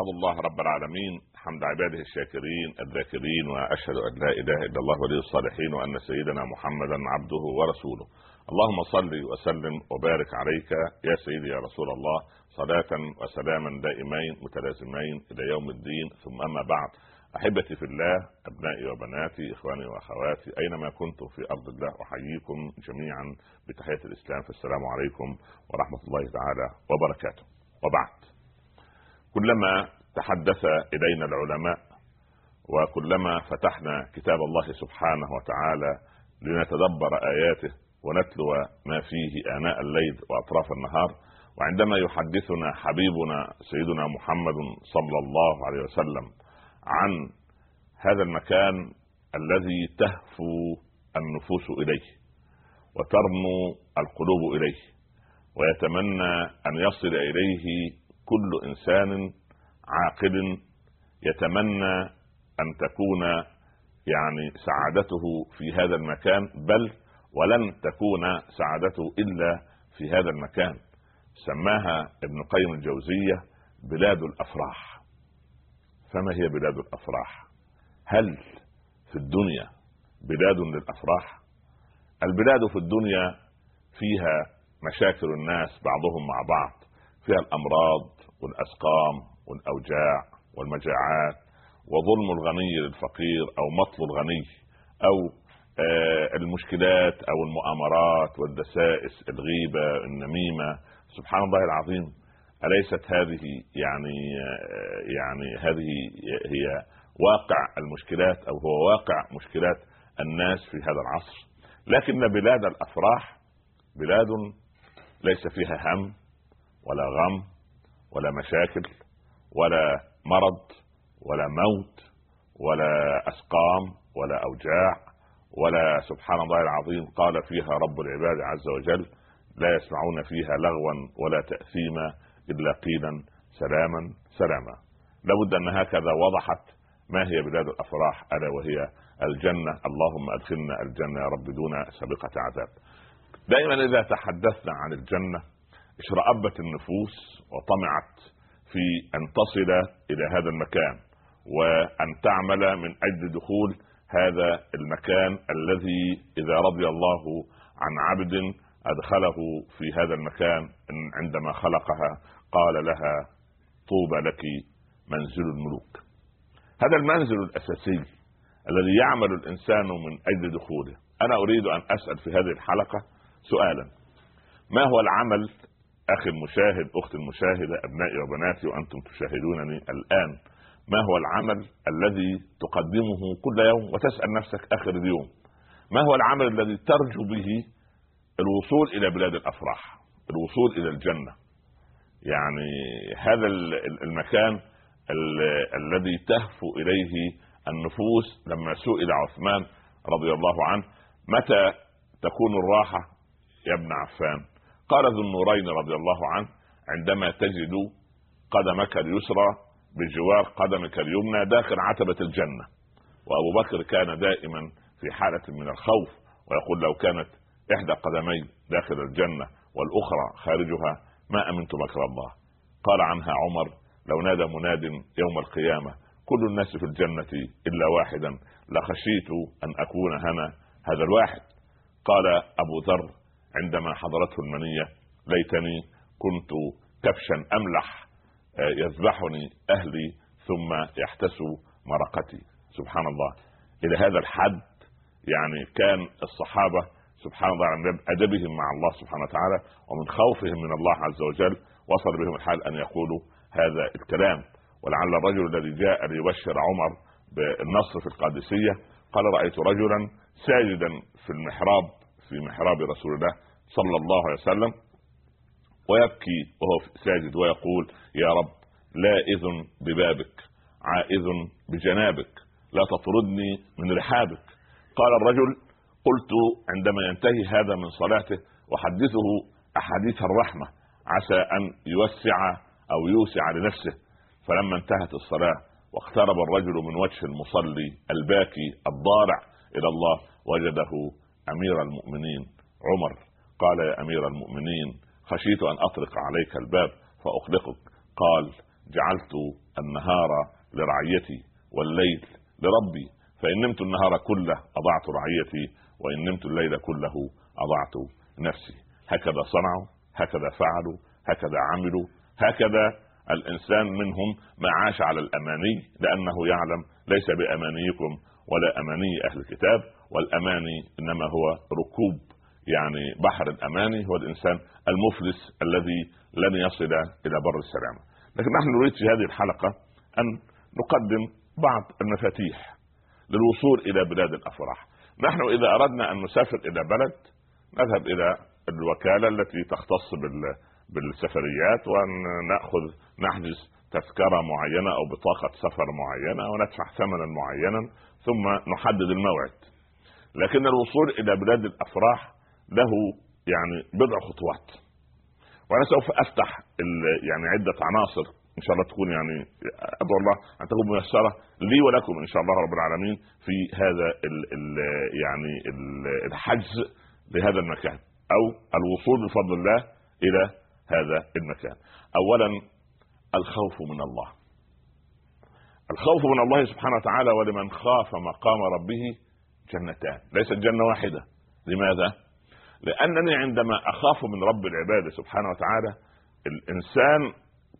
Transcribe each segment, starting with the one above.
احمد الله رب العالمين. حمد عباده الشاكرين الذاكرين وأشهد أن لا إله إلا الله ولي الصالحين وأن سيدنا محمدا عبده ورسوله. اللهم صل وسلم وبارك عليك يا سيدي يا رسول الله. صلاة وسلاما دائمين متلازمين إلى يوم الدين. ثم أما بعد أحبتي في الله أبنائي وبناتي إخواني وأخواتي أينما كنتم في أرض الله أحييكم جميعا بتحية الإسلام. فالسلام عليكم ورحمة الله تعالى وبركاته. وبعد. كلما تحدث إلينا العلماء وكلما فتحنا كتاب الله سبحانه وتعالى لنتدبر آياته ونتلو ما فيه آناء الليل وأطراف النهار وعندما يحدثنا حبيبنا سيدنا محمد صلى الله عليه وسلم عن هذا المكان الذي تهفو النفوس إليه وترنو القلوب إليه ويتمنى أن يصل إليه كل إنسان عاقل يتمنى أن تكون يعني سعادته في هذا المكان بل ولن تكون سعادته إلا في هذا المكان. سماها ابن قيم الجوزية بلاد الأفراح. فما هي بلاد الأفراح؟ هل في الدنيا بلاد للأفراح؟ البلاد في الدنيا فيها مشاكل الناس بعضهم مع بعض فيها الأمراض والاسقام والاوجاع والمجاعات وظلم الغني للفقير أو مطل الغني أو المشكلات أو المؤامرات والدسائس الغيبه النميمه سبحان الله العظيم اليست هذه يعني يعني هذه هي واقع المشكلات أو هو واقع مشكلات الناس في هذا العصر لكن بلاد الافراح بلاد ليس فيها هم ولا غم ولا مشاكل ولا مرض ولا موت ولا أسقام ولا أوجاع ولا سبحان الله العظيم قال فيها رب العباد عز وجل لا يسمعون فيها لغوا ولا تأثيما إلا قيلا سلاما سلاما. لابد أن هكذا وضحت ما هي بلاد الأفراح ألا وهي الجنة. اللهم أدخلنا الجنة يا رب دون سابقة عذاب. دائما إذا تحدثنا عن الجنة اشرأبت النفوس وطمعت في أن تصل إلى هذا المكان وأن تعمل من أجل دخول هذا المكان الذي إذا رضي الله عن عبد أدخله في هذا المكان عندما خلقها قال لها طوبى لك منزل الملوك. هذا المنزل الأساسي الذي يعمل الإنسان من أجل دخوله. أنا أريد أن أسأل في هذه الحلقة سؤالا. ما هو العمل أخي المشاهد أختي المشاهدة أبنائي وبناتي وأنتم تشاهدونني الآن. ما هو العمل الذي تقدمه كل يوم وتسأل نفسك آخر اليوم؟ ما هو العمل الذي ترجو به الوصول إلى بلاد الأفراح الوصول إلى الجنة؟ يعني هذا المكان الذي تهفو إليه النفوس لما سئل عثمان رضي الله عنه متى تكون الراحة يا ابن عفان؟ قال ذو النورين رضي الله عنه عندما تجد قدمك اليسرى بجوار قدمك اليمنى داخل عتبة الجنة. وأبو بكر كان دائما في حالة من الخوف ويقول لو كانت إحدى قدمي داخل الجنة والأخرى خارجها ما أمنت مكر الله؟ قال عنها عمر لو نادى مناد يوم القيامة كل الناس في الجنة إلا واحدا لخشيت أن أكون هنا هذا الواحد. قال أبو ذر عندما حضرته المنية ليتني كنت كبشا أملح آه، يذبحني أهلي ثم يحتسوا مرقتي. سبحان الله. إلى هذا الحد يعني كان الصحابة سبحان الله عن أدبهم مع الله سبحانه وتعالى ومن خوفهم من الله عز وجل وصل بهم الحال أن يقولوا هذا الكلام. ولعل الرجل الذي جاء ليبشر عمر بالنصر في القادسية قال رأيت رجلا ساجدا في المحراب في محراب رسول الله صلى الله عليه وسلم ويبكي وهو ساجد ويقول يا رب لا إذن ببابك عائذ بجنابك لا تطردني من رحابك. قال الرجل قلت عندما ينتهي هذا من صلاته وحدثه أحاديث الرحمة عسى أن يوسع أو يوسع لنفسه. فلما انتهت الصلاة واقترب الرجل من وجه المصلي الباكي الضارع إلى الله وجده أمير المؤمنين. عمر قال يا أمير المؤمنين خشيت أن أطرق عليك الباب فاخلقك قال جعلت النهار لرعيتي والليل لربي. فإن نمت النهار كله أضعت رعيتي وإن نمت الليل كله أضعت نفسي. هكذا صنعوا هكذا فعلوا هكذا عملوا هكذا الإنسان منهم ما عاش على الأماني لأنه يعلم ليس بأمانيكم ولا أماني أهل الكتاب. والاماني إنما هو ركوب يعني بحر الاماني هو الإنسان المفلس الذي لن يصل إلى بر السلامه لكن نحن نريد في هذه الحلقة أن نقدم بعض المفاتيح للوصول إلى بلاد الأفراح. نحن إذا أردنا أن نسافر إلى بلد نذهب إلى الوكالة التي تختص بالسفريات وأن نأخذ نحجز تذكرة معينة أو بطاقة سفر معينة وندفع ثمنا معينا ثم نحدد الموعد. لكن الوصول إلى بلاد الأفراح له يعني بضع خطوات. وأنا سوف أفتح يعني عدة عناصر إن شاء الله تكون يعني أدعو الله أن تكون ميسرة لي ولكم إن شاء الله رب العالمين في هذا ال ال يعني ال الحجز لهذا المكان أو الوصول بفضل الله إلى هذا المكان. اولا الخوف من الله. الخوف من الله سبحانه وتعالى ولمن خاف مقام ربه جنتان ليست جنة واحدة. لماذا؟ لأنني عندما أخاف من رب العباد سبحانه وتعالى الإنسان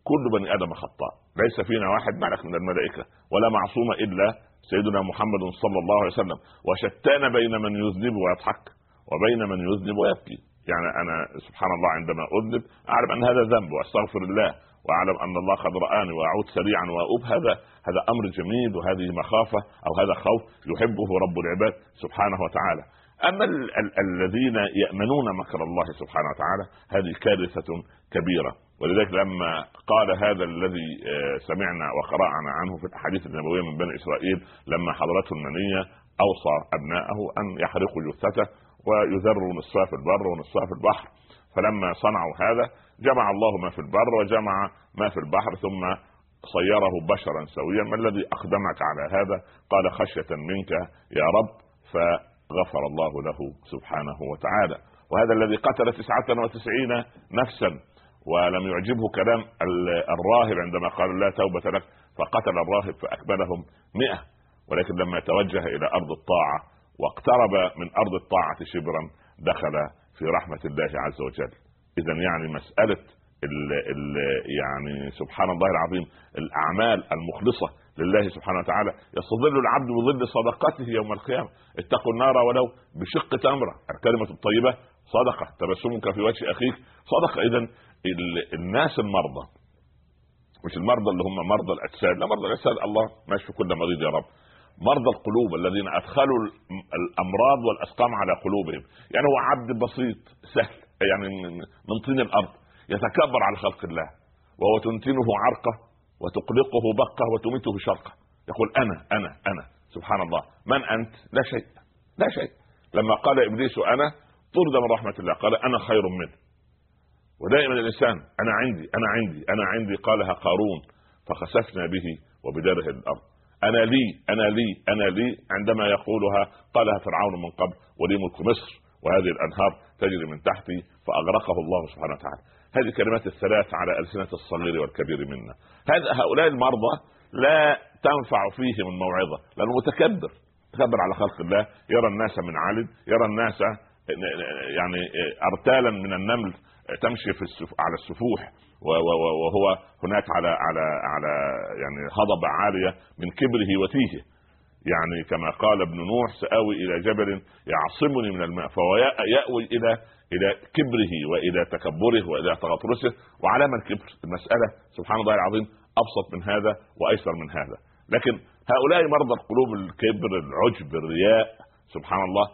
كل بني آدم خطاء. ليس فينا واحد ملك من الملائكة ولا معصوم إلا سيدنا محمد صلى الله عليه وسلم. وشتان بين من يذنب ويضحك وبين من يذنب ويبكي. يعني أنا سبحان الله عندما أذنب أعلم أن هذا ذنب وأستغفر الله. واعلم أن الله قد رآني وأعود سريعا واؤوب هذا هذا أمر جميل وهذه مخافة أو هذا خوف يحبه رب العباد سبحانه وتعالى. أما ال- ال- الذين يأمنون مكر الله سبحانه وتعالى هذه كارثة كبيرة. ولذلك لما قال هذا الذي آه، سمعنا وقرأنا عنه في الأحاديث النبوية من بني إسرائيل لما حضرته المنية أوصى ابنائه أن يحرقوا جثته ويذروا نصفها في البر ونصفها في البحر. فلما صنعوا هذا جمع الله ما في البر وجمع ما في البحر ثم صيره بشرا سويا. ما الذي اقدمك على هذا؟ قال خشية منك يا رب فغفر الله له سبحانه وتعالى. وهذا الذي قتل تسعة وتسعين نفسا ولم يعجبه كلام الراهب عندما قال لا توبة لك فقتل الراهب فأكملهم مئة. ولكن لما توجه إلى أرض الطاعة واقترب من أرض الطاعة شبرا دخل في رحمة الله عز وجل. إذا يعني مسألة ال ال يعني سبحان الله العظيم الأعمال المخلصة لله سبحانه وتعالى يستظل العبد بظل صدقته يوم القيامة. اتقوا النار ولو بشق تمرة. الكلمة الطيبة صدقة. تبسمك في وجه أخيك صدقة. إذا الناس المرضى مش المرضى اللي هم مرضى الأجساد لا مرضى الأجساد الله ما يشفي كل مريض يا رب. مرضى القلوب الذين أدخلوا الأمراض والأسقام على قلوبهم. يعني هو عبد بسيط سهل يعني من طين الأرض يتكبر على خلق الله وهو تنتنه عرقه وتقلقه بقه وتميته شرقه. يقول أنا أنا أنا. سبحان الله. من أنت؟ لا شيء. لا شيء. لما قال إبليس أنا طرد من رحمة الله. قال أنا خير منه. ودائما الإنسان أنا عندي أنا عندي أنا عندي قالها قارون فخسفنا به وبداره الأرض. أنا لي أنا لي أنا لي عندما يقولها قالها فرعون من قبل ولي ملك مصر وهذه الأنهار. تجري من تحتي فأغرقه الله سبحانه وتعالى. هذه الكلمات الثلاث على ألسنة الصغير والكبير منا. هذا هؤلاء المرضى لا تنفع فيهم الموعظة لأنه متكبر. متكبر على خلق الله يرى الناس من علم يرى الناس يعني أرتالا من النمل تمشي في السف... على السفوح وهو هناك على على على يعني هضبة عالية من كبره وتيهه يعني كما قال ابن نوح سآوي إلى جبل يعصمني من الماء فهو يأوي إلى إلى كبره وإلى تكبره وإلى تغطرسه وعلى من كبر المسألة سبحان الله العظيم أبسط من هذا وأيسر من هذا. لكن هؤلاء مرضى القلوب الكبر العجب الرياء سبحان الله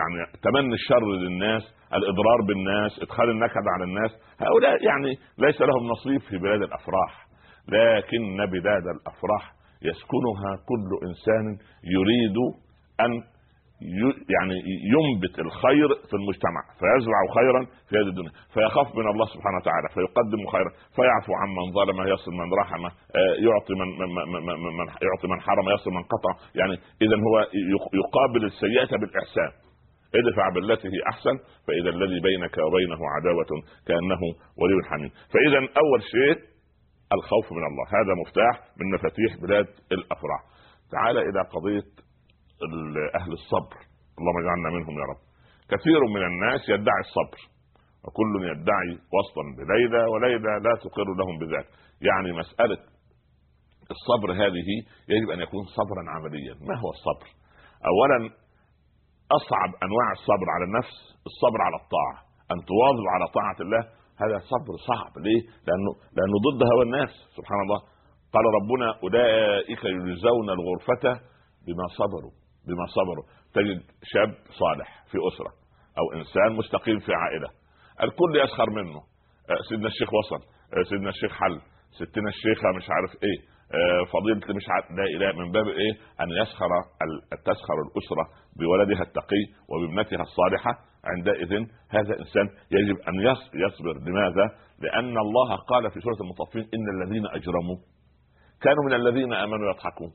يعني تمني الشر للناس الإضرار بالناس إدخال النكد على الناس هؤلاء يعني ليس لهم نصيب في بلاد الأفراح لكن بلاد الأفراح يسكنها كل إنسان يريد أن يعني ينبت الخير في المجتمع فيزرع خيرا في هذه الدنيا فيخاف من الله سبحانه وتعالى فيقدم خيرا فيعفو عمن ظلم يصل من رحمه يعطي من, من, من, من يعطي من حرم يصل من قطع يعني اذا هو يقابل السيئة بالإحسان. ادفع بالتي هي أحسن فإذا الذي بينك وبينه عداوة كأنه ولي حميم. فاذا أول شيء الخوف من الله. هذا مفتاح من مفاتيح بلاد الأفراح. تعال إلى قضية أهل الصبر. اللهم اجعلنا منهم يا رب. كثير من الناس يدعي الصبر. وكل يدعي وصلا بليلى وليلى لا تقر لهم بذلك. يعني مسألة الصبر هذه يجب أن يكون صبرا عمليا. ما هو الصبر؟ اولا أصعب أنواع الصبر على النفس الصبر على الطاعة. أن تواظب على طاعة الله هذا صبر صعب. ليه؟ لأنه لأنه ضد هوى الناس. سبحان الله. قال ربنا أولئك يجزون الغرفة بما صبروا بما صبروا. تجد شاب صالح في أسرة أو إنسان مستقيم في عائلة. الكل يسخر منه. آه، سيدنا الشيخ وصل. آه، سيدنا الشيخ حل. ستنا الشيخة مش عارف إيه. آه، فضيلة مش عارف لا إله من باب إيه؟ أن يسخر تسخر الأسرة بولدها التقي وبابنتها الصالحة عندئذ هذا إنسان يجب أن يصبر. لماذا؟ لأن الله قال في سورة المطففين إن الذين أجرموا كانوا من الذين آمنوا يضحكون.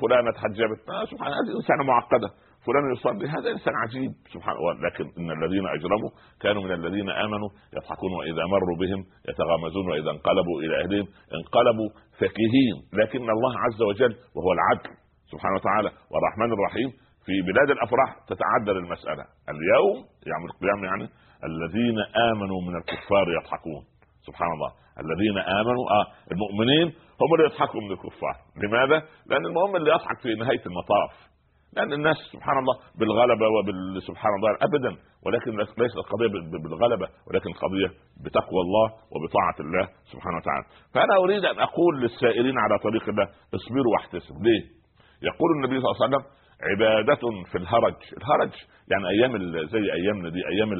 فلانة تحجبت. آه سبحان الله هذه إنسانة معقدة. فلان يصلي هذا إنسان عجيب سبحان الله. لكن إن الذين أجرموا كانوا من الذين آمنوا يضحكون وإذا مروا بهم يتغامزون وإذا انقلبوا إلى أهلهم انقلبوا فكهين لكن الله عز وجل وهو العدل سبحانه وتعالى والرحمن الرحيم في بلاد الأفراح تتعدل المساله اليوم يوم القيامه يعني الذين آمنوا من الكفار يضحكون. سبحان الله. الذين آمنوا آه المؤمنين هم اللي يضحكوا من الكفار. لماذا؟ لأن المهم اللي يضحك في نهاية المطاف. لأن الناس سبحان الله بالغلبة وبال سبحان الله ابدا ولكن ليست القضية بالغلبة ولكن القضية بتقوى الله وبطاعة الله سبحانه وتعالى. فأنا أريد أن أقول للسائرين على طريق الله اصبروا واحتسبوا. ليه؟ يقول النبي صلى الله عليه وسلم عبادة في الهرج، الهرج يعني أيام زي ايامنا دي أيام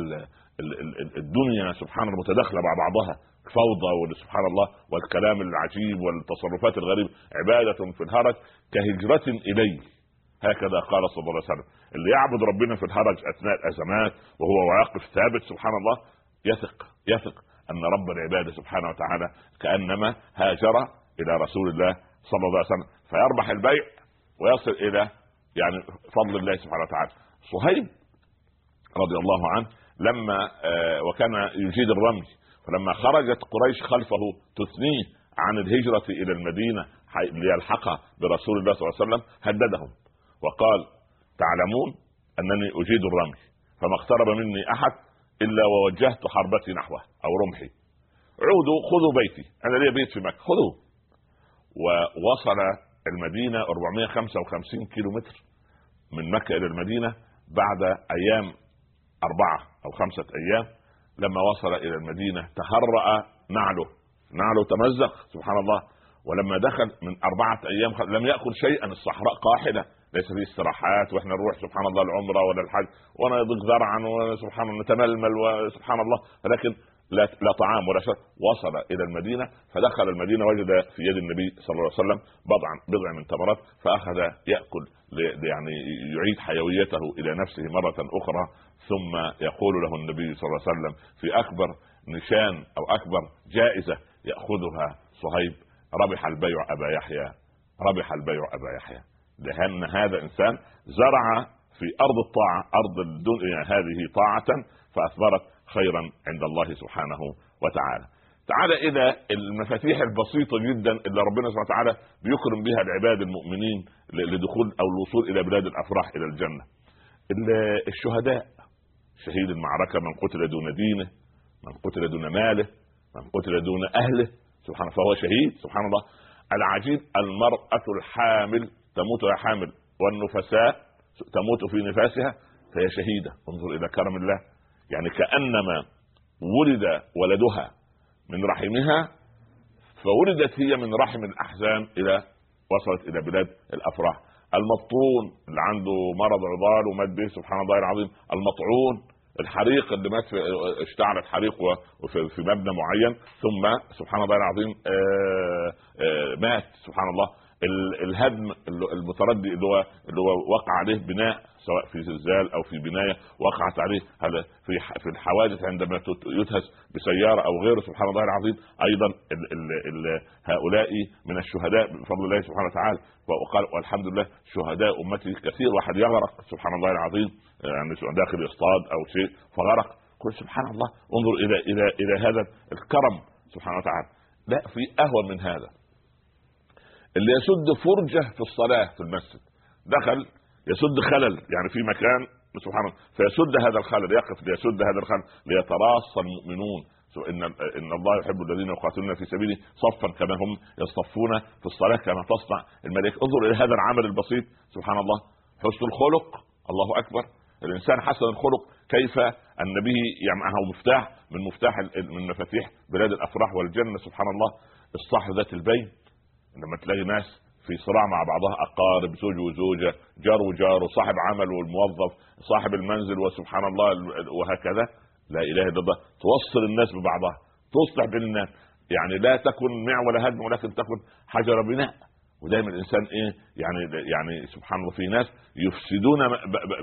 الدنيا سبحان الله متداخلة مع بعضها. فوضى سبحان الله والكلام العجيب والتصرفات الغريبة. عبادة في الهرج كهجرة إليه. هكذا قال صلى الله عليه وسلم اللي يعبد ربنا في الهرج أثناء الازمات وهو واقف ثابت سبحان الله يثق يثق أن رب العباد سبحانه وتعالى كأنما هاجر إلى رسول الله صلى الله عليه وسلم فيربح البيع ويصل إلى يعني فضل الله سبحانه وتعالى. صهيب رضي الله عنه لما آه وكان يجيد الرمي فلما خرجت قريش خلفه تثنيه عن الهجرة إلى المدينة ليلحق برسول الله صلى الله عليه وسلم هددهم. وقال تعلمون أنني أجيد الرمي فما اقترب مني أحد إلا ووجهت حربتي نحوه أو رمحي. عودوا خذوا بيتي أنا لي بيت في مكة خذوه. ووصل المدينة 455 كيلو متر من مكة إلى المدينة بعد أيام أربعة أو خمسة أيام. لما وصل إلى المدينة تهرأ نعله. نعله تمزق سبحان الله. ولما دخل من أربعة أيام لم يأكل شيئا الصحراء قاحلة. ليس فيه استراحات وإحنا نروح سبحان الله العمرة ولا الحج وأنا يضيق ذرعا وسبحان الله نتململ وسبحان الله. ولكن لا لا طعام ولا شيء وصل إلى المدينة فدخل المدينة وجد في يد النبي صلى الله عليه وسلم بضعا بضع من تمرات فأخذ يأكل يعني يعيد حيويته إلى نفسه مرة أخرى ثم يقول له النبي صلى الله عليه وسلم في أكبر نشان أو أكبر جائزة يأخذها صهيب ربح البيع أبا يحيى ربح البيع أبا يحيى. لأن هذا إنسان زرع في أرض الطاعة أرض الدنيا هذه طاعة فاثمرت خيرا عند الله سبحانه وتعالى. تعال إلى المفاتيح البسيطة جدا اللي ربنا سبحانه وتعالى بيكرم بها العباد المؤمنين لدخول أو الوصول إلى بلاد الأفراح إلى الجنة. الشهداء شهيد المعركة من قتل دون دينه من قتل دون ماله من قتل دون أهله سبحانه فهو شهيد سبحان الله. العجيب المرأة الحامل تموت وهي حامل والنفساء تموت في نفاسها فهي شهيدة. انظر إلى كرم الله. يعني كأنما ولد ولدها من رحمها فولدت هي من رحم الأحزان إلى وصلت إلى بلاد الأفراح. المبطون اللي عنده مرض عضال ومات به سبحان الله العظيم المطعون الحريق اللي مات في اشتعلت حريق في مبنى معين ثم سبحان الله العظيم آه، آه، مات. سبحان الله. الهدم المتردي اللي هو اللي هو وقع عليه بناء سواء في زلزال أو في بناية وقعت عليه هذا في في الحوادث عندما يتهز بسيارة أو غيره سبحان الله العظيم. أيضا ال ال ال هؤلاء من الشهداء بفضل الله سبحانه وتعالى. وقال والحمد لله شهداء أمتي كثير واحد يغرق سبحان الله العظيم. يعني داخل يصطاد أو شيء فغرق. كل سبحان الله انظر إلى إلى إلى هذا الكرم سبحانه وتعالى. لا في أهون من هذا. اللي يسد فرجة في الصلاة في المسجد. دخل يسد خلل يعني في مكان سبحان الله فيسد هذا الخلل يقف ليسد هذا الخلل ليتراص المؤمنون. إن إن الله يحب الذين يقاتلون في سبيله صفا كما هم يصطفون في الصلاة كما تصنع الملائكة. انظر إلى هذا العمل البسيط سبحان الله حسن الخلق الله أكبر. الإنسان حسن الخلق كيف ان به مفتاح من مفتاح من مفاتيح بلاد الأفراح والجنة سبحان الله الصح ذات البين. لما تلاقي ناس في صراع مع بعضها أقارب زوج وزوجة جار وجار وصاحب عمل والموظف صاحب المنزل وسبحان الله وهكذا لا إله إلا الله. توصل الناس ببعضها تصلح بين الناس. يعني لا تكن معول هدم ولكن تكن حجر بناء. ودايما الإنسان إيه يعني يعني سبحان الله في ناس يفسدون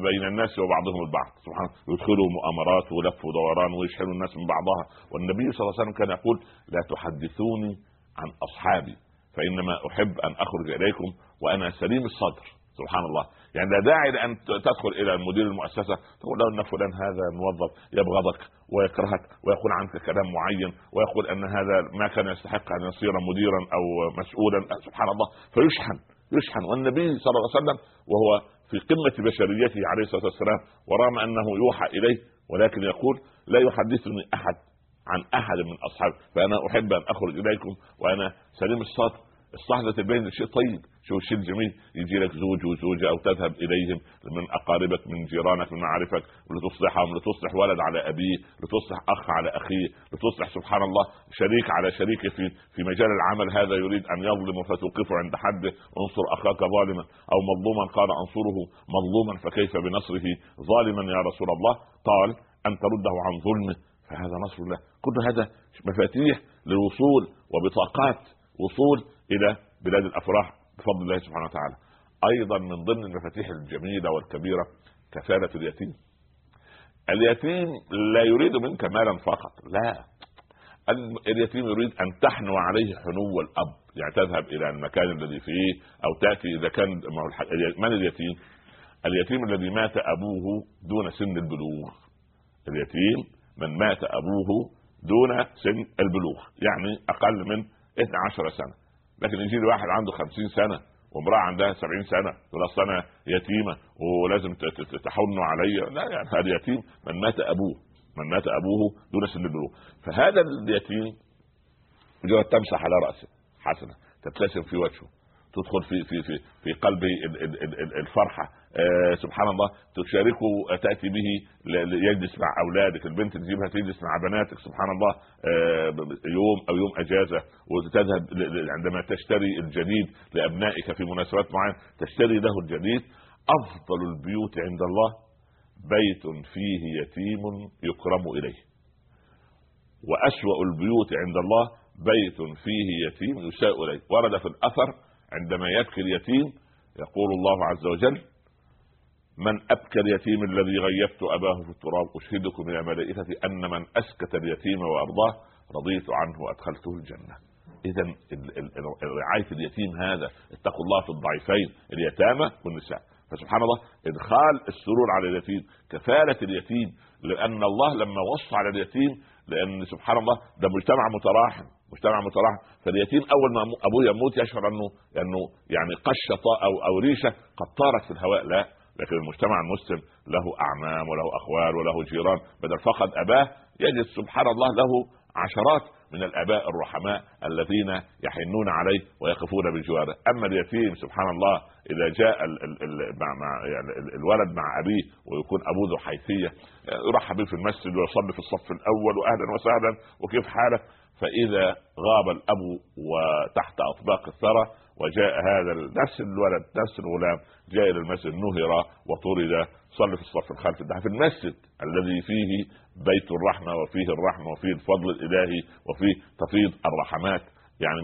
بين الناس وبعضهم البعض. سبحان الله. يدخلوا مؤامرات ولف ودوران ويشحنوا الناس من بعضها. والنبي صلى الله عليه وسلم كان يقول لا تحدثوني عن أصحابي. فإنما أحب أن أخرج إليكم وأنا سليم الصدر. سبحان الله. يعني لا داعي لأن تدخل إلى مدير المؤسسة تقول له إن فلان هذا موظف يبغضك ويكرهك ويقول عنك كلام معين ويقول أن هذا ما كان يستحق أن يصير مديرا أو مسؤولا. سبحان الله. فيشحن. يشحن. والنبي صلى الله عليه وسلم وهو في قمة بشريته عليه الصلاة والسلام ورغم أنه يوحى إليه ولكن يقول لا يحدثني أحد. عن أحد من أصحابي. فأنا أحب أن أخرج إليكم وأنا سليم الصدر. الصحنة تبين شيء طيب. شو الشيء الجميل يجي لك زوج وزوجة أو تذهب إليهم من أقاربك من جيرانك من معارفك. لتصلحهم لتصلح ولد على ابيه لتصلح أخ على اخيه لتصلح سبحان الله شريك على شريكه في في مجال العمل. هذا يريد أن يظلم فتوقفه عند حده. انصر أخاك ظالما أو مظلوما. قال أنصره مظلوما فكيف بنصره ظالما يا رسول الله؟ قال أن ترده عن ظلمه. فهذا نصر الله. كل هذا مفاتيح للوصول وبطاقات وصول إلى بلاد الأفراح بفضل الله سبحانه وتعالى. أيضا من ضمن المفاتيح الجميلة والكبيرة كفالة اليتيم. اليتيم لا يريد منك مالا فقط لا. اليتيم يريد أن تحنو عليه حنو الأب يعني تذهب إلى المكان الذي فيه أو تأتي إذا كان من اليتيم؟ اليتيم الذي مات أبوه دون سن البلوغ. اليتيم من مات أبوه دون سن البلوغ يعني أقل من 12 سنة. لكن يجي لي واحد عنده 50 سنة وامرأة عندها 70 سنة تقول اصل أنا يتيمة ولازم تحنوا علي. لا يعني هذا يتيم من مات أبوه من مات أبوه دون سن البلوغ. فهذا اليتيم مجرد تمسح على رأسه حسنة تبتسم في وجهه تدخل في في في في قلبه الفرحة. آه سبحان الله تشاركه تأتي به يجلس مع أولادك البنت تجيبها تجلس مع بناتك سبحان الله آه يوم أو يوم أجازة وتذهب عندما تشتري الجديد لأبنائك في مناسبات معينة تشتري له الجديد. أفضل البيوت عند الله بيت فيه يتيم يكرم إليه. وأسوأ البيوت عند الله بيت فيه يتيم يساء إليه. ورد في الأثر عندما يبكي اليتيم يقول الله عز وجل من أبكى اليتيم الذي غيبت أباه في التراب اشهدكم يا ملائكتي أن من أسكت اليتيم وأرضاه رضيت عنه وأدخلته الجنة. اذا رعاية اليتيم هذا اتقوا الله في الضعيفين اليتامى والنساء. فسبحان الله إدخال السرور على اليتيم كفالة اليتيم لأن الله لما وصى على اليتيم لأن سبحان الله ده مجتمع متراحم مجتمع متراحم. فاليتيم أول ما أبوه يموت يشعر انه أنه يعني قشة أو أو ريشة قد طارت في الهواء. لا لكن المجتمع المسلم له أعمام وله أخوال وله جيران. بدل فقد أباه يجد سبحان الله له عشرات من الآباء الرحماء الذين يحنون عليه ويقفون بجواره. أما اليتيم سبحان الله إذا جاء ال ال ال مع مع يعني الولد مع أبيه ويكون أبوه ذو حيثية يرحب به في المسجد ويصلي في الصف الأول واهلا وسهلا وكيف حالك فإذا غاب الأب وتحت أطباق الثرى وجاء هذا نفس الولد نفس الغلام جاء إلى المسجد نهر وطرد صلي في الصف الخلفي ده في المسجد الذي فيه بيت الرحمة وفيه الرحمة وفيه الفضل الإلهي وفيه تفيض الرحمات يعني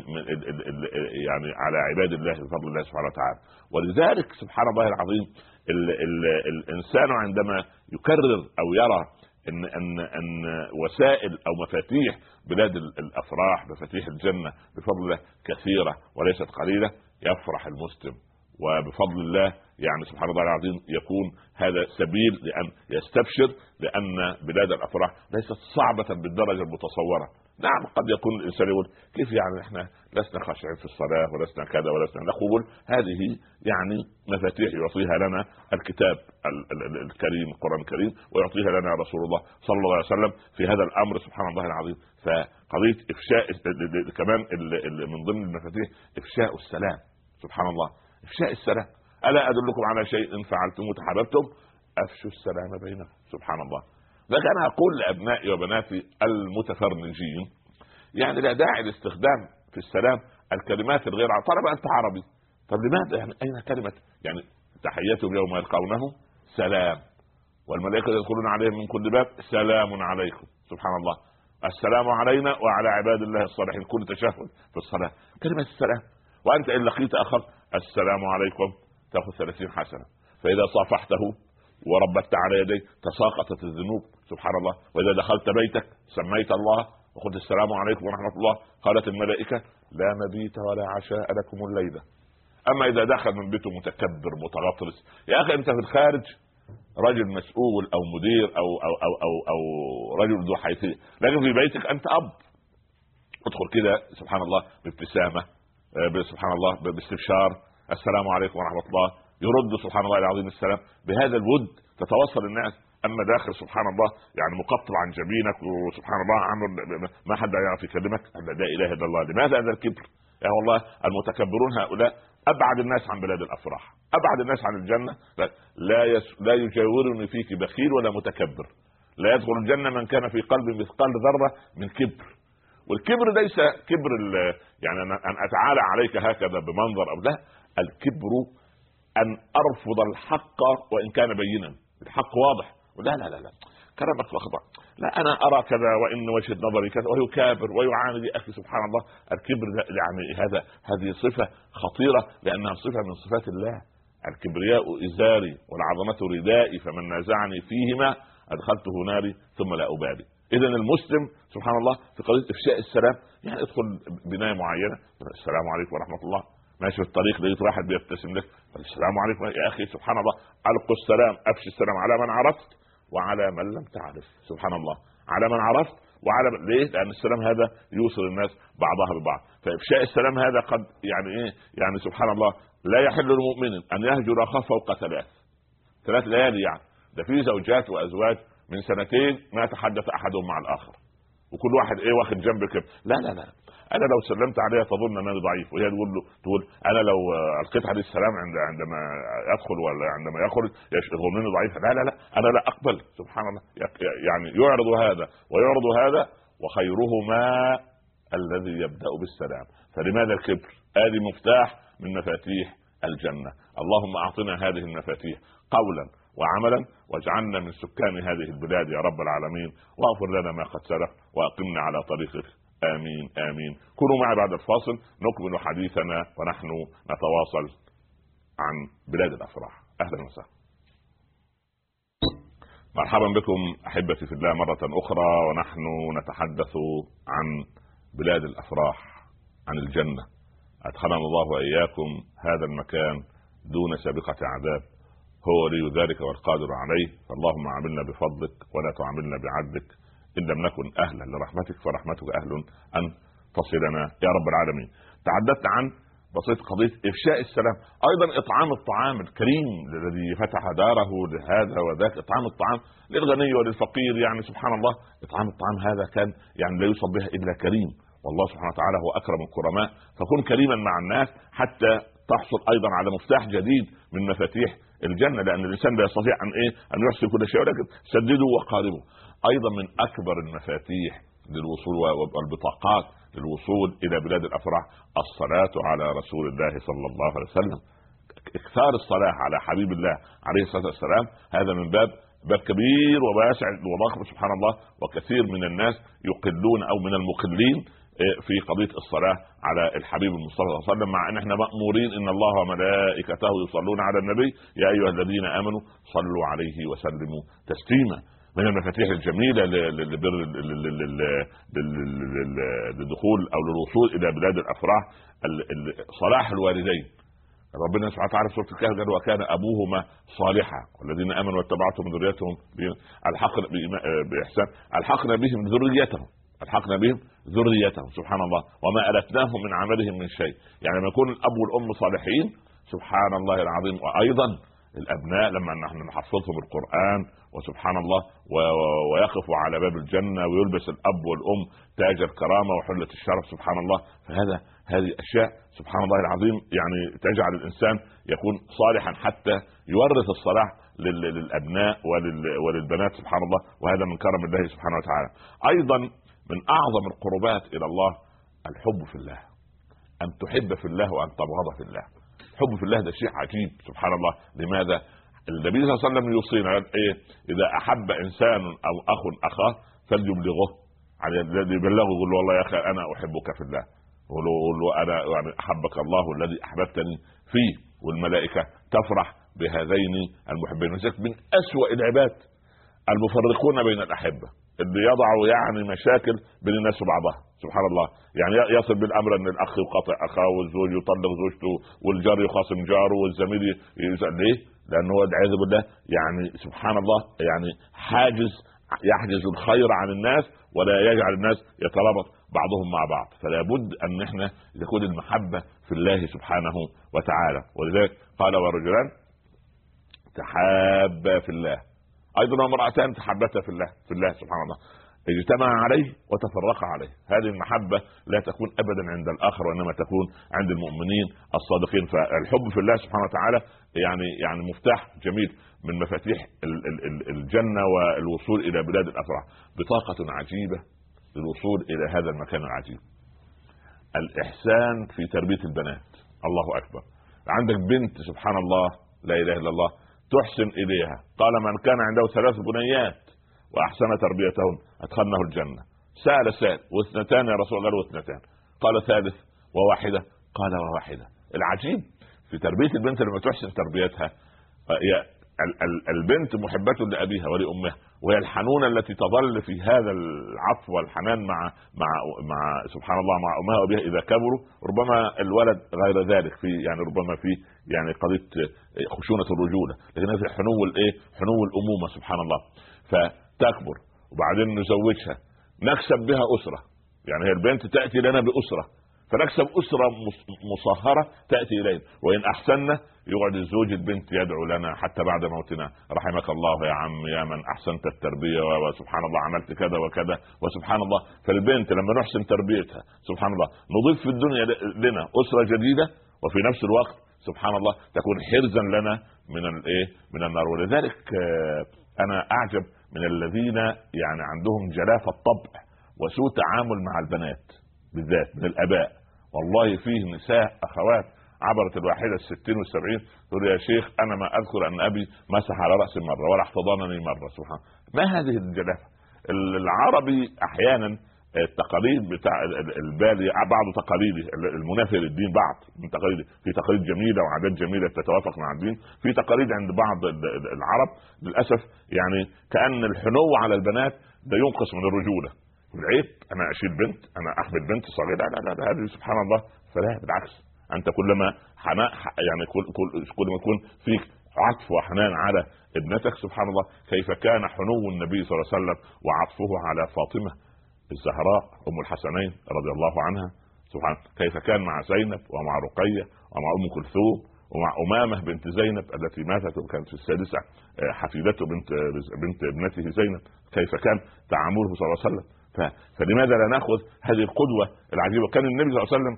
يعني على عباد الله بفضل الله سبحانه وتعالى. ولذلك سبحان الله العظيم ال ال الإنسان عندما يكرر أو يرى إن إن إن وسائل أو مفاتيح بلاد الأفراح مفاتيح الجنة بفضل الله كثيرة وليست قليلة يفرح المسلم. وبفضل الله يعني سبحان الله العظيم يكون هذا سبيل لأن يستبشر لأن بلاد الأفراح ليست صعبة بالدرجة المتصورة. نعم قد يكون الإنسان يقول كيف يعني إحنا لسنا خاشعين في الصلاة ولسنا كذا ولسنا نقول هذه يعني مفاتيح يعطيها لنا الكتاب الكريم القرآن الكريم ويعطيها لنا رسول الله صلى الله عليه وسلم في هذا الأمر سبحان الله العظيم. فقضية إفشاء كمان من ضمن المفاتيح إفشاء السلام سبحان الله. إفشاء السلام. ألا أدلكم على شيء فعلتم تحاببتم أفشوا السلام بينكم سبحان الله. لكن أنا أقول لأبنائي وبناتي المتفرنجين يعني لا داعي لاستخدام في السلام الكلمات الغير طالما أنت عربي. طب لماذا؟ يعني أين كلمة؟ يعني تحيتهم يوم يلقونه سلام والملائكة يدخلون عليهم من كل باب سلام عليكم. سبحان الله. السلام علينا وعلى عباد الله الصالحين. كل تشهد في الصلاة. كلمة السلام. وأنت إن لقيت اخر السلام عليكم. تأخذ 30 حسنة. فإذا صافحته وربت على يديه تساقطت الذنوب. سبحان الله. وإذا دخلت بيتك سميت الله وقلت السلام عليكم ورحمة الله قالت الملائكة لا مبيت ولا عشاء لكم الليلة أما إذا دخل من بيته متكبر متغطرس يا أخي أنت في الخارج رجل مسؤول أو مدير أو أو أو أو, أو رجل ذو حيثية. لكن في بيتك أنت أب. ادخل كده سبحان الله بابتسامة آه، سبحان الله باستبشار. السلام عليكم ورحمة الله. يرد سبحان الله العظيم السلام. بهذا الود تتوصل الناس أما داخل سبحان الله يعني مقطع عن جبينك وسبحان الله ما حد يعرف يكلمك. لا إله إلا الله لماذا هذا الكبر؟ يا والله المتكبرون هؤلاء أبعد الناس عن بلاد الأفراح أبعد الناس عن الجنة. لا يس لا يجاورني فيك بخيل ولا متكبر. لا يدخل الجنة من كان في قلبه مثقال ذرة من كبر. والكبر ليس كبر يعني أن أتعالى عليك هكذا بمنظر أو لا الكبر أن أرفض الحق وإن كان بينا. الحق واضح. لا لا لا لا. كلامك لخبط لا أنا أرى كذا وإن وجهه نظري كذا ويكابر ويعاند أخي سبحان الله الكبر يعني هذا هذه صفة خطيرة لأنها صفة من صفات الله. الكبرياء إزاري والعظمة ردائي فمن نازعني فيهما أدخلته ناري ثم لا أبالي. اذا المسلم سبحان الله في قضية إفشاء السلام يعني ادخل بناية معينة. السلام عليكم ورحمة الله. ماشي في الطريق لقيت واحد بيبتسم لك. السلام عليكم يا أخي سبحان الله ألقوا السلام أفشي السلام على من عرفت. وعلى من لم تعرف. سبحان الله. على من عرفت وعلى من... ليه؟ لأن السلام هذا يوصل الناس بعضها ببعض. فإفشاء السلام هذا قد يعني إيه؟ يعني سبحان الله لا يحل لمؤمن أن يهجر اخاه فوق ثلاث ثلاث ليالي يعني. ده في زوجات وأزواج من سنتين ما تحدث أحدهم مع الآخر. وكل واحد إيه واخد جنب كده. لا لا لا. أنا لو سلمت عليها تظن انني ضعيف وهي تقول له تقول أنا لو ألقيت عليه السلام عند عندما يدخل ولا عندما يخرج يظنني ضعيف. لا لا لا أنا لا أقبل. سبحان الله. يعني يعرض هذا ويعرض هذا وخيرهما الذي يبدأ بالسلام. فلماذا الكبر؟ هذه مفتاح من مفاتيح الجنة. اللهم أعطنا هذه المفاتيح قولا وعملا واجعلنا من سكان هذه البلاد يا رب العالمين واغفر لنا ما قد سلف وأقمنا على طريقك. آمين آمين. كونوا معي بعد الفاصل نكمل حديثنا ونحن نتواصل عن بلاد الأفراح. أهلا وسهلا. مرحبا بكم أحبتي في الله مرة أخرى ونحن نتحدث عن بلاد الأفراح عن الجنة. أدخلنا الله وإياكم هذا المكان دون سابقة عذاب. هو ولي ذلك والقادر عليه. فاللهم عاملنا بفضلك ولا تعاملنا بعدلك. إن لم نكن أهلا لرحمتك فرحمتك أهل أن تصلنا. يا رب العالمين. تحدثت عن بسيط قضية إفشاء السلام. أيضا إطعام الطعام الكريم الذي فتح داره لهذا وذاك. إطعام الطعام للغني وللفقير يعني سبحان الله. إطعام الطعام هذا كان يعني لا يوصل بها إلا كريم. والله سبحانه وتعالى هو أكرم الكرماء. فكن كريما مع الناس حتى تحصل أيضا على مفتاح جديد من مفاتيح الجنة. لأن الإنسان لا يستطيع أن إيه؟ أن يحصي كل شيء. ولكن سددوا وقاربوا. أيضا من أكبر المفاتيح للوصول والبطاقات للوصول إلى بلاد الأفراح الصلاة على رسول الله صلى الله عليه وسلم. اكثار الصلاة على حبيب الله عليه الصلاة والسلام. هذا من باب باب كبير وواسع وضخم سبحان الله وكثير من الناس يقلون أو من المقلين إيه، في قضية الصلاة على الحبيب المصطفى صلى الله عليه وسلم. مع أن إحنا مأمورين إن الله وملائكته يصلون على النبي. يا أيها الذين آمنوا صلوا عليه وسلموا تسليما. من المفاتيح الجميلة للدخول أو للوصول إلى بلاد الأفراح صلاح الوالدين. ربنا سبحانه وتعالى في سورة الكهف قال وكان أبوهما صالحا. والذين آمنوا واتبعتهم ذريتهم الحقنا بإحسان. الحقنا بهم ذريتهم. الحقنا بهم ذريتهم. سبحان الله. وما ألتناهم من عملهم من شيء. يعني لما يكون الأب والأم صالحين سبحان الله العظيم. وأيضا الأبناء لما نحن نحفظهم القرآن وسبحان الله ويقف على باب الجنة ويلبس الأب والأم تاج الكرامة وحلة الشرف سبحان الله. فهذا هذه اشياء سبحان الله العظيم يعني تجعل الإنسان يكون صالحا حتى يورث الصلاح للأبناء وللبنات سبحان الله. وهذا من كرم الله سبحانه وتعالى. أيضا من أعظم القربات إلى الله الحب في الله. أن تحب في الله وأن تبغض في الله. الحب في الله ده شيء عجيب سبحان الله. لماذا؟ النبي صلى الله عليه وسلم يوصينا إيه؟ إذا أحب إنسان أو أخ أخاه فليبلغه. على الذي يبلغه يقول له والله يا أخي أنا أحبك في الله. يقول له أنا يعني أحبك الله الذي أحببتني فيه. والملائكة تفرح بهذين المحبين. من أسوأ العباد المفرقون بين الأحبة. اللي يضعوا يعني مشاكل بين الناس وبعضها. سبحان الله. يعني يصل بالأمر أن الأخ يقاطع أخاه والزوج يطلق زوجته والجار يخاصم جاره والزميل يسأل ليه؟ لأنه هو والعياذ بالله يعني سبحان الله يعني حاجز يحجز الخير عن الناس ولا يجعل الناس يترابط بعضهم مع بعض. فلا بد أن إحنا تكون المحبة في الله سبحانه وتعالى. ولذلك قال ورجلان تحابا في الله. أيضا امرأتان تحبتا في الله في الله سبحان الله. اجتمع عليه وتفرق عليه. هذه المحبة لا تكون أبدا عند الآخر وإنما تكون عند المؤمنين الصادقين. فالحب في الله سبحانه وتعالى يعني يعني مفتاح جميل من مفاتيح الجنة والوصول إلى بلاد الأفراح. بطاقة عجيبة للوصول إلى هذا المكان العجيب. الإحسان في تربية البنات. الله أكبر. عندك بنت سبحان الله لا إله إلا الله تحسن إليها. قال من كان عنده ثلاث بنيات وأحسن تربيتهن ادخلنه الجنة. سأل سال واثنتان يا رسول الله واثنتان. قال ثالث وواحدة. قال وواحدة. العجيب في تربية البنت لما تحسن تربيتها البنت محبة لأبيها ولأمها وهي الحنونة التي تظل في هذا العطف والحنان مع مع مع سبحان الله مع أمها وأبيها إذا كبروا. ربما الولد غير ذلك في يعني ربما في يعني قضية خشونة الرجولة لكن في حنو الإيه حنو الأمومة سبحان الله. فتكبر وبعدين نزوجها. نكسب بها أسرة. يعني هي البنت تأتي لنا بأسرة. فنكسب أسرة مصهرة تأتي إلينا. وإن احسنا يقعد الزوج البنت يدعو لنا حتى بعد موتنا. رحمك الله يا عم يا من أحسنت التربية وسبحان الله عملت كذا وكذا وسبحان الله. فالبنت لما نحسن تربيتها سبحان الله نضيف في الدنيا لنا أسرة جديدة وفي نفس الوقت سبحان الله تكون حرزا لنا من الايه من النار. ولذلك آه، أنا أعجب من الذين يعني عندهم جلافة الطبع وسوء تعامل مع البنات بالذات من الآباء. والله فيه نساء أخوات عبرت الواحدة الستين والسبعين تقول يا شيخ أنا ما أذكر أن أبي مسح على رأسي مرة ولا احتضنني مرة سبحان ما هذه الجلافة؟ العربي أحيانا التقاليد بتاع البالي بعض تقاليدي المنافيه للدين بعض من تقاليد في تقاليد جميلة وعادات جميلة تتوافق مع الدين. في تقاليد عند بعض العرب للأسف يعني كأن الحنو على البنات ده ينقص من الرجولة. العيب أنا أشيل بنت أنا احمل بنت صغيرة لا لا لا هذه سبحان الله. فلا بالعكس. أنت كلما حناء يعني كل كل ما يكون فيك عطف وحنان على ابنتك سبحان الله كيف كان حنو النبي صلى الله عليه وسلم وعطفه على فاطمة؟ الزهراء أم الحسنين رضي الله عنها. سبحان كيف كان مع زينب ومع رقية ومع أم كلثوم ومع أمامة بنت زينب التي ماتت وكانت في السادسة آه، حفيدته بنت بنت ابنته زينب. كيف كان تعامله صلى الله عليه وسلم. فلماذا لا نأخذ هذه القدوة العجيبة؟ كان النبي صلى الله عليه وسلم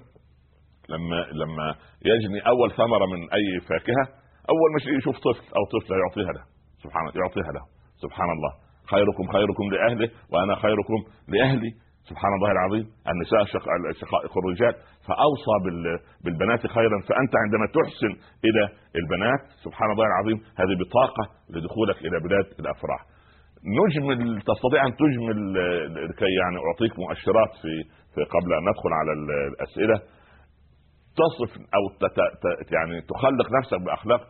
لما لما يجني أول ثمرة من أي فاكهة أول ما يشوف طفل أو طفلة يعطيها له. سبحان يعطيها له. سبحان الله. خيركم خيركم لأهله وأنا خيركم لأهلي. سبحان الله العظيم. النساء شقائق الرجال فأوصى بالبنات خيرا. فأنت عندما تحسن إلى البنات سبحان الله العظيم هذه بطاقة لدخولك إلى بلاد الأفراح. نجمل تستطيع أن تجمل لكي يعني أعطيك مؤشرات في, قبل أن ندخل على الأسئلة. تصف أو يعني تخلق نفسك بأخلاق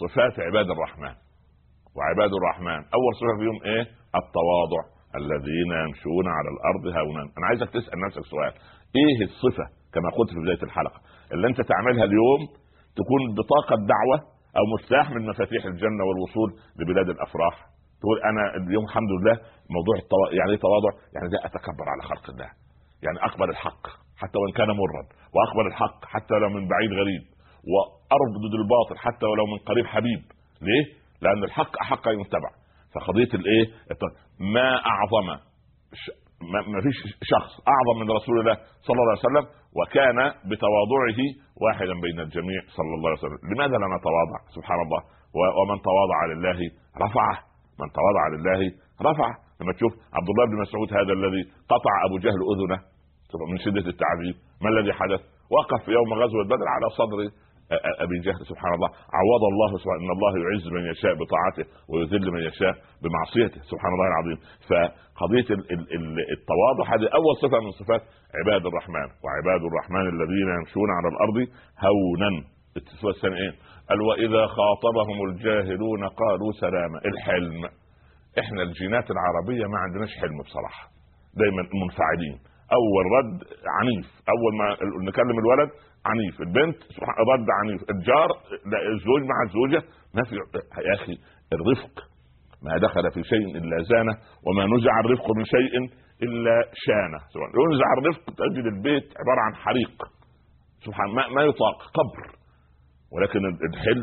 صفات عباد الرحمن. وعباد الرحمن أول صفه فيهم إيه التواضع الذين يمشون على الأرض هونا أنا عايزك تسأل نفسك سؤال إيه الصفة كما قلت في بداية الحلقة اللي أنت تعملها اليوم تكون بطاقة دعوة أو مفتاح من مفاتيح الجنة والوصول لبلاد الأفراح تقول أنا اليوم الحمد لله موضوع التوا... يعني إيه تواضع؟ يعني لا أتكبر على خلق الله. يعني أقبل الحق حتى وإن كان مرا وأقبل الحق حتى لو من بعيد غريب وأرفض الباطل حتى ولو من قريب حبيب ليه؟ لأن الحق أحق أن يتبع. فقضية الإيه؟ ما أعظم ما فيش شخص أعظم من رسول الله صلى الله عليه وسلم وكان بتواضعه واحدا بين الجميع صلى الله عليه وسلم. لماذا لا نتواضع؟ سبحان الله. ومن تواضع لله رفعه. من تواضع لله رفعه. لما تشوف عبد الله بن مسعود هذا الذي قطع أبو جهل أذنه من شدة التعذيب. ما الذي حدث؟ وقف في يوم غزوة بدر على صدر أبي جهل سبحان الله. عوض الله سبحانه إن الله يعز من يشاء بطاعته ويذل من يشاء بمعصيته. سبحان الله العظيم. فقضية التواضع هذه أول صفة من صفات عباد الرحمن. وعباد الرحمن الذين يمشون على الأرض هونا. الصفه الثانية إيه؟ قال وإذا خاطبهم الجاهلون قالوا سلاما الحلم. إحنا الجينات العربية ما عندناش حلم بصراحة. دايما منفعلين. أول رد عنيف. أول ما نكلم الولد عنيف. البنت رد عنيف. الجار الزوج مع الزوجة ما في يا أخي الرفق. ما دخل في شيء إلا زانه وما نزع الرفق من شيء إلا شانه. ينزع الرفق تجد البيت عبارة عن حريق. سبحان ما, ما يطاق. قبر. ولكن الحلم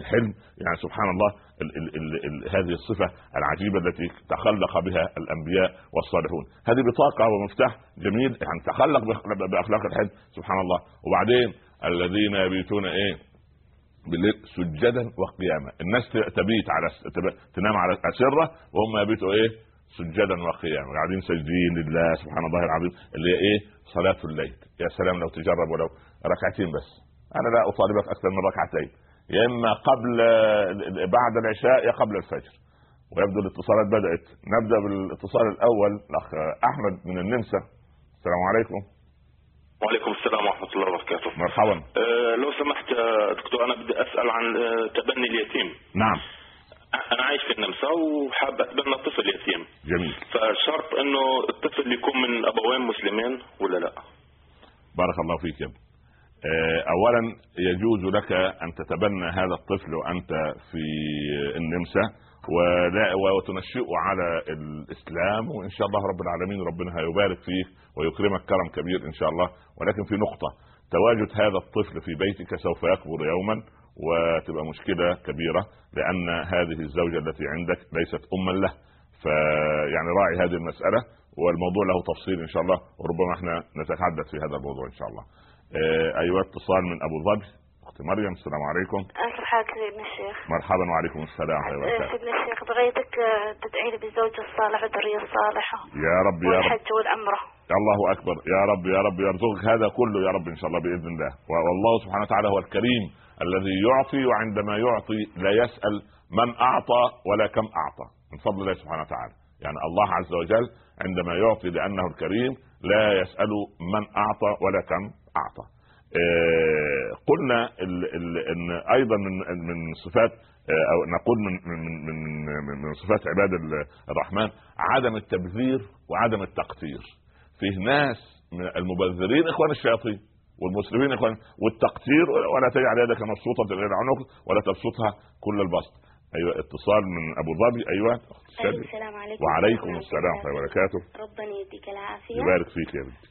الحلم يعني سبحان الله ال ال ال ال هذه الصفة العجيبة التي تخلق بها الأنبياء والصالحون. هذه بطاقة ومفتاح جميل يعني تخلق بأخلاق الحلم سبحان الله. وبعدين الذين يبيتون إيه؟ بالليل سجدا وقياما. الناس تبيت على تنام على أسرة وهم يبيتوا إيه؟ سجدا وقياما. قاعدين ساجدين لله سبحان الله العظيم اللي هي إيه؟ صلاة الليل. يا سلام لو تجرب ولو ركعتين بس. أنا لا اطالبك أكثر من ركعتين. يا إما قبل بعد العشاء يا قبل الفجر. ويبدو الاتصالات بدأت. نبدأ بالاتصال الأول. الأخ أحمد من النمسا. السلام عليكم. وعليكم السلام ورحمة الله وبركاته. مرحبا. أه لو سمحت دكتور أنا بدي أسأل عن آه، تبني اليتيم. نعم. أنا عايش في النمسا وحاب أتبنى طفل يتيم جميل. فشرط إنه الطفل يكون من أبوين مسلمين ولا لا؟ بارك الله فيك يا ابني. آه، اولا يجوز لك أن تتبنى هذا الطفل وأنت في النمسا ولا وتنشئه على الإسلام وإن شاء الله رب العالمين ربنا هيبارك فيك ويكرمك كرم كبير إن شاء الله. ولكن في نقطة تواجد هذا الطفل في بيتك سوف يكبر يوما وتبقى مشكلة كبيرة لأن هذه الزوجة التي عندك ليست اما له. فيعني راعي هذه المسألة والموضوع له تفصيل إن شاء الله وربما إحنا نتحدث في هذا الموضوع إن شاء الله. آه، أيوه اتصال من أبو ظبي أختي مريم السلام عليكم. مرحبا سيدنا الشيخ. مرحبا وعليكم السلام وبركاته سيدنا الشيخ بغيتك آه، تدعي لي بالزوج الصالح والذرية الصالحة. يا رب يا رب. والحج والعمره الله أكبر. يا رب يا رب يرزقك هذا كله يا رب إن شاء الله بإذن الله. والله سبحانه وتعالى هو الكريم الذي يعطي وعندما يعطي لا يسأل من أعطى ولا كم أعطى. من فضل الله سبحانه وتعالى. يعني الله عز وجل عندما يعطي لأنه الكريم لا يسأل من أعطى ولا كم أعطى. آه، قلنا إن أيضا من من صفات آه، أو نقول من من من من صفات عباد الرحمن عدم التبذير وعدم التقتير. فيه ناس من المبذرين إخوان الشياطين والمسلمين إخوان والتقتير ولا تجعل يدك مبسوطة إلى العنق ولا تبسطها كل البسط. أيوه اتصال من أبو ظبي. أيوه أيوة السلام عليكم. وعليكم السلام. ورحمه الله وبركاته. ربنا يديك العافية. يبارك فيك يا بنتي.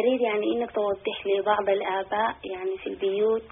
أريد يعني إنك توضح لي بعض الآباء يعني في البيوت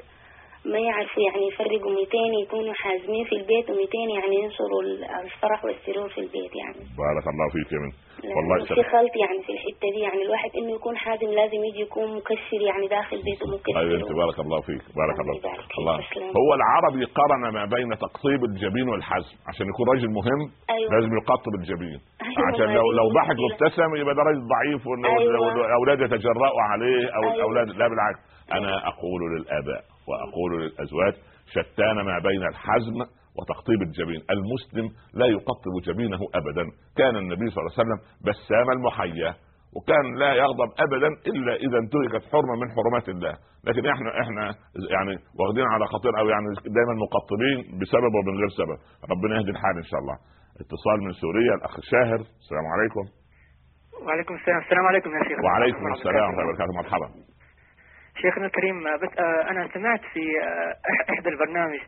ما يعرفوا يعني يفرقوا 200 يكونوا حازمين في البيت و200 يعني ينشروا الفرح والسرور في البيت يعني. بارك الله فيك يا بنت والله في خلط يعني في الحتة دي يعني الواحد إنه يكون حازم لازم يجي يكون مكسر يعني داخل بيته مكسر. أيوه أنت بارك الله فيك بارك الله فيك. الله. هو العربي قرن ما بين تقطيب الجبين والحزم. عشان يكون راجل مهم أيوة. لازم يقطب الجبين. أيوة عشان لو لو ضحك وابتسم يبقى ده راجل ضعيف والاولاد أيوة. يتجرأوا عليه أو أيوة. الاولاد لا بالعكس. أنا أقول للآباء وأقول للأزواج شتان ما بين الحزم وتقطيب الجبين. المسلم لا يقطب جبينه ابدا. كان النبي صلى الله عليه وسلم بسام المحيا وكان لا يغضب ابدا إلا إذا انتهكت حرمة من حرمات الله. لكن إحنا إحنا يعني واخدين على خطير أو يعني دايما مقطبين بسبب ومن غير سبب. ربنا يهدي الحال إن شاء الله. اتصال من سوريا الأخ شاهر. السلام عليكم. وعليكم السلام. السلام عليكم يا شيخ. وعليكم السلام ورحمة الله وبركاته. مرحبا. شيخنا الكريم بس آه، أنا سمعت في آه، إحدى البرنامج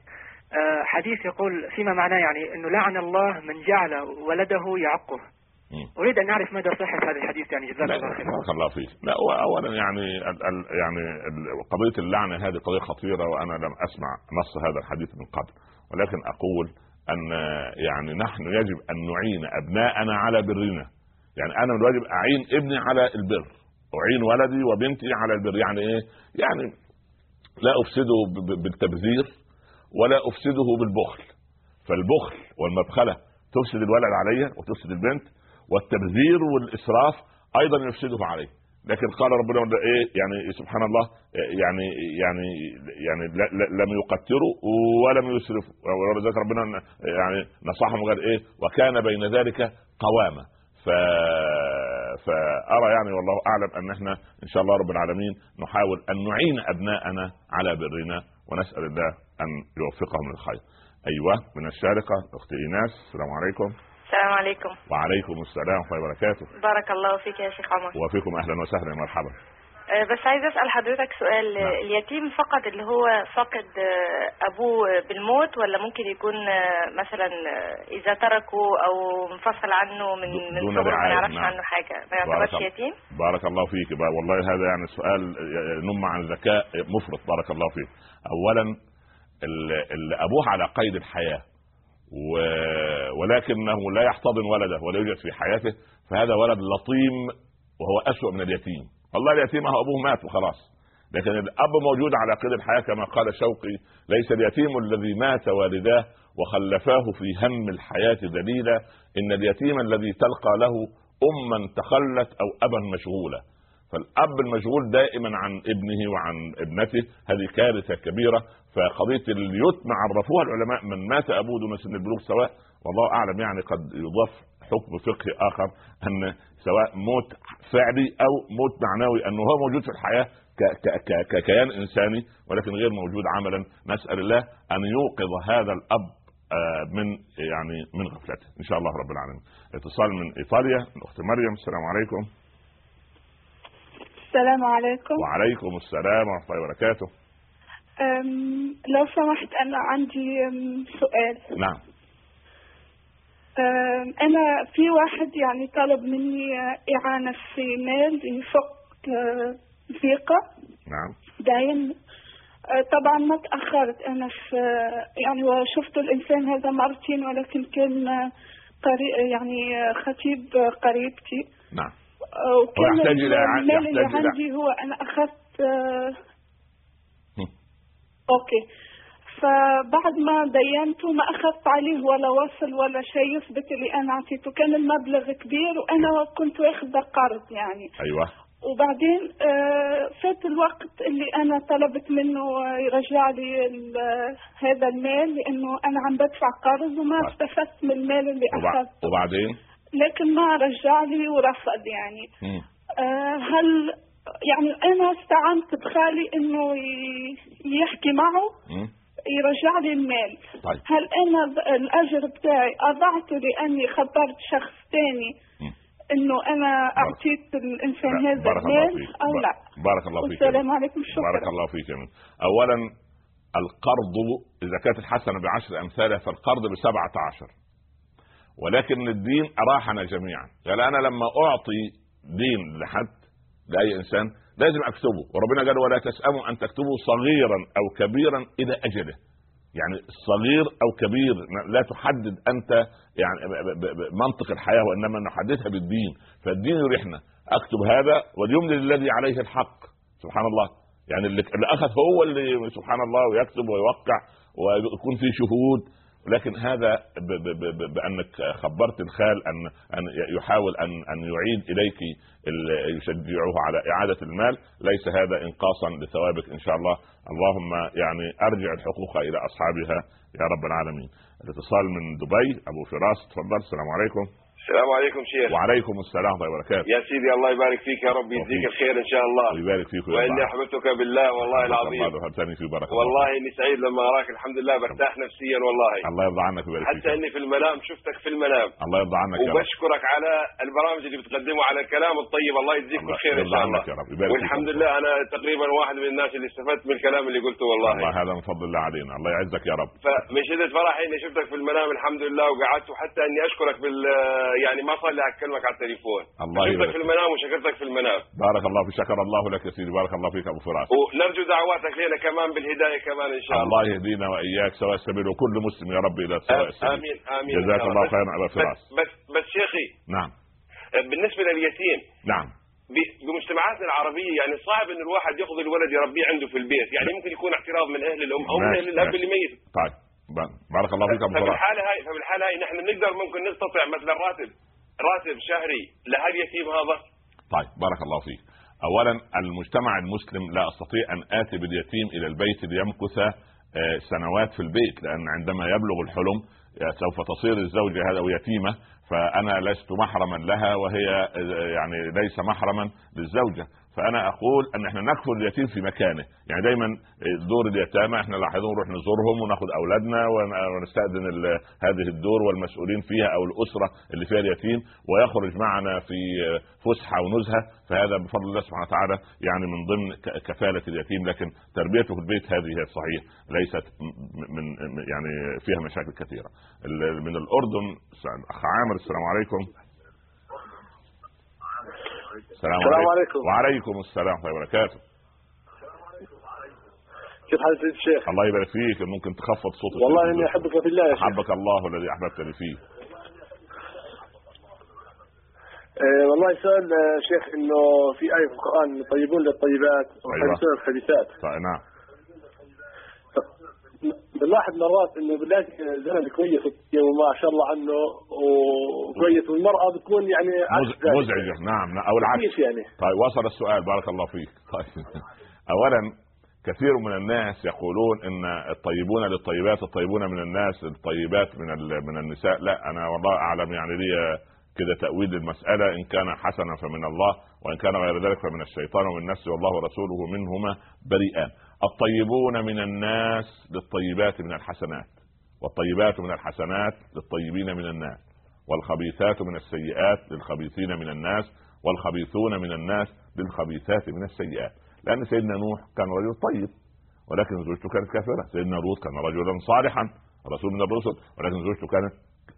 آه، حديث يقول فيما معناه يعني إنه لعن الله من جعل ولده يعقه. مم. أريد أن اعرف مدى صحة هذا الحديث يعني جزاك الله خير بارك الله فيك. لا هو اولا يعني ال يعني ال- قضية اللعنة هذه قضية خطيرة وأنا لم أسمع نص هذا الحديث من قبل. ولكن أقول أن يعني نحن يجب أن نعين أبناءنا على برنا. يعني أنا من الواجب أعين ابني على البر. اعين ولدي وبنتي على البر. يعني إيه؟ يعني لا أفسده بالتبذير ولا أفسده بالبخل. فالبخل والمبخله تفسد الولد عليا وتفسد البنت والتبذير والإسراف أيضا يفسده عليه لكن قال ربنا إيه؟ يعني سبحان الله يعني يعني يعني لم يقتروا ولم يسرفوا. ولذلك ربنا يعني نصحهم وقال إيه؟ وكان بين ذلك قوامة. ف فأرى يعني والله أعلم أن إحنا إن شاء الله رب العالمين نحاول أن نعين أبناءنا على برنا ونسأل الله أن يوفقهم للخير. أيوه من الشارقة أختي إيناس السلام عليكم السلام عليكم وعليكم السلام ورحمة الله وبركاته بارك الله فيك يا شيخ عمر وفيكم أهلا وسهلا مرحبا. أه، بس عايز أسأل حضرتك سؤال نعم. اليتيم فقط اللي هو فقد أه، أبوه بالموت ولا ممكن يكون مثلا إذا تركه أو انفصل عنه من من صغره ما رعاية، نعرفش نعم. عنه حاجة ما يعتبرش. يتيم بارك الله فيك بقى والله هذا يعني سؤال ينم عن ذكاء مفرط بارك الله فيك. اولا ال- اللي أبوه على قيد الحياة و... ولكنه لا يحتضن ولده ولا يوجد في حياته فهذا ولد لطيم وهو أسوأ من اليتيم والله اليتيم هو أبوه مات وخلاص. لكن الأب موجود على قيد الحياة كما قال شوقي ليس اليتيم الذي مات والداه وخلفاه في هم الحياة ذليلا. إن اليتيم الذي تلقى له اما تخلت أو ابا مشغولا فالأب المشغول دائما عن ابنه وعن ابنته هذه كارثة كبيرة. فقضية اليتم عرفوها العلماء من مات أبوه دون سن البلوغ سواء والله أعلم يعني قد يضاف حكم فقهي آخر أن سواء موت فعلي أو موت معنوي أنه هو موجود في الحياة ككيان إنساني ولكن غير موجود عملا. نسأل الله أن يوقظ هذا الأب آه، من يعني من غفلته. إن شاء الله رب العالمين. اتصال من إيطاليا من أخت مريم. السلام عليكم. السلام عليكم. وعليكم السلام ورحمة الله وبركاته. لو سمحت أنا عندي سؤال. نعم. أنا في واحد يعني طلب مني آه، إعانة في مال يفك آه، ثقة. نعم. داين آه، طبعا ما تأخرت. أنا في يعني وشفت الإنسان هذا مرتين ولكن كان آه، قري يعني آه، خطيب آه، قريبتي. نعم. آه، وكان المال اللي عندي هو أنا أخذت آه،. أوكي. فبعد ما دينته ما أخذت عليه ولا وصل ولا شيء يثبت اللي أنا اعطيته كان المبلغ كبير وأنا كنت واخذه قرض يعني أيوه وبعدين آه، فات الوقت اللي أنا طلبت منه يرجع لي هذا المال لأنه أنا عم بدفع قرض وما. استفدت من المال اللي أخذته وبعدين لكن ما رجع لي ورفض يعني. آه، هل يعني أنا استعنت بخالي إنه يحكي معه مم. يرجع لي المال طيب. هل أنا الأجر بتاعي اضعته لأني خبرت شخص ثاني. إنه أنا أعطيت الإنسان لا، هذا بارك المال أو لا؟ بارك الله فيك يا والسلام عليكم بارك شكرا الله فيك. اولا القرض إذا كانت الحسنة بعشر أمثالها فالقرض بسبعة عشر. ولكن الدين أراحنا جميعا. قال أنا لما أعطي دين لحد لأي إنسان لازم أكتبه. وربنا قال ولا تسأموا أن تكتبوا صغيرا أو كبيرا إلى أجله. يعني صغير أو كبير لا تحدد أنت يعني منطق الحياة وإنما نحددها بالدين. فالدين يريحنا أكتب هذا وليملل الذي عليه الحق. سبحان الله. يعني اللي أخذ هو اللي سبحان الله ويكتب ويوقع ويكون في شهود. لكن هذا ب ب ب بأنك خبرت الخال ان أن يحاول ان أن يعيد إليك ال- يشجعه على إعادة المال. ليس هذا انقاصا لثوابك إن شاء الله. اللهم يعني أرجع الحقوق إلى أصحابها يا رب العالمين. الاتصال من دبي أبو فراس تفضل. السلام عليكم. السلام عليكم شيخ. وعليكم السلام ورحمة الله وبركاته. يا سيدي الله يبارك فيك يا رب يجزيك. الخير إن شاء الله. ويبارك فيك وإني أحببتك بالله والله العظيم. الله والله إني سعيد لما أراك الحمد لله برتاح نفسيا والله. الله يرضى عنك ويبارك حتى إني في المنام شفتك في المنام الله يرضى عنك يا رب. وبشكرك على البرامج اللي بتقدمه على الكلام الطيب. الله يجزيك الله بالخير إن شاء الله. يا رب. يبارك فيك. والحمد لله أنا تقريبا واحد من الناس اللي استفدت من الكلام اللي قلته الله والله هذا من فضل الله علينا. الله يعزك يا رب. فمن شدة فرحي إني شفتك في المنام الحمد لله وقعدت وحتى إني أشكرك بال يعني ما صار لي اكلمك على التليفون. الله يبارك. في المنام وشكرتك في المنام. بارك الله فيك شكر الله لك يا سيدي بارك الله فيك أبو فراس. ونرجو دعواتك لنا كمان بالهداية كمان إن شاء الله الله. يهدينا وإياك سواء السبيل وكل مسلم يا رب إلى سواء السبيل. آمين آمين. جزاك الله خيرا ابا فراس. بس بس, بس شيخي نعم. بالنسبة لليتيم نعم. بمجتمعاتنا العربية يعني صعب إن الواحد ياخذ الولد يربيه عنده في البيت. يعني ممكن يكون اعتراض من أهل الأم أو من أهل الأب. اللي ميت طيب. بارك الله فيك أبو فبالحاله هاي فبالحاله هاي نحن نقدر ممكن نستطيع مثلا راتب راتب شهري لهاليتيم هذا؟ طيب بارك الله فيك. اولا المجتمع المسلم لا أستطيع أن آتي باليتيم إلى البيت ليمكث آه، سنوات في البيت لأن عندما يبلغ الحلم آه، سوف تصير الزوجة هذا يتيمة فأنا لست محرما لها وهي آه، يعني ليس محرما للزوجة. فأنا أقول أن إحنا نكفل اليتيم في مكانه. يعني دايما دور اليتامى إحنا لاحظون نروح نزورهم وناخد أولادنا ون- ونستأذن هذه الدور والمسؤولين فيها أو الأسرة اللي فيها اليتيم ويخرج معنا في فسحة ونزهة. فهذا بفضل الله سبحانه وتعالى يعني من ضمن كفالة اليتيم لكن تربيته في البيت هذه هي الصحيح ليست من يعني فيها مشاكل كثيرة. من الأردن أخ عامر السلام عليكم. السلام, السلام عليكم. وعليكم السلام ورحمة الله وبركاته. كيف حال سيد الشيخ؟ الله يبارك فيك. ممكن تخفض صوتك والله إني أحبك في الله يا شيخ. أحبك الله الذي أحببتني فيه. آه والله سؤال آه، شيخ إنه في آية في القرآن طيبون للطيبات وخبيثون للخبيثات طيب نعم. بنلاحظ مرات إنه بنلاقي زلمه كويس وما شاء الله عنه وكويس والمرأة بتكون يعني. مزعجة. نعم نعم، أو العكس. يعني؟ طيب وصل السؤال. بارك الله فيك. طيب. اولا كثير من الناس يقولون إن الطيبون للطيبات الطيبون من الناس الطيبات من من النساء. لا أنا والله أعلم يعني لي كده تأويل المسألة إن كان حسنا فمن الله وإن كان غير ذلك فمن الشيطان ومن نفسه والله ورسوله منهما بريئان الطيبون من الناس للطيبات من الحسنات والطيبات من الحسنات للطيبين من الناس والخبيثات من السيئات للخبيثين من الناس والخبيثون من الناس للخبيثات من السيئات. لأن سيدنا نوح كان رجل طيب ولكن زوجته كانت كافرة. سيدنا لوط كان رجلا صالحا رسول من الرسل ولكن زوجته كانت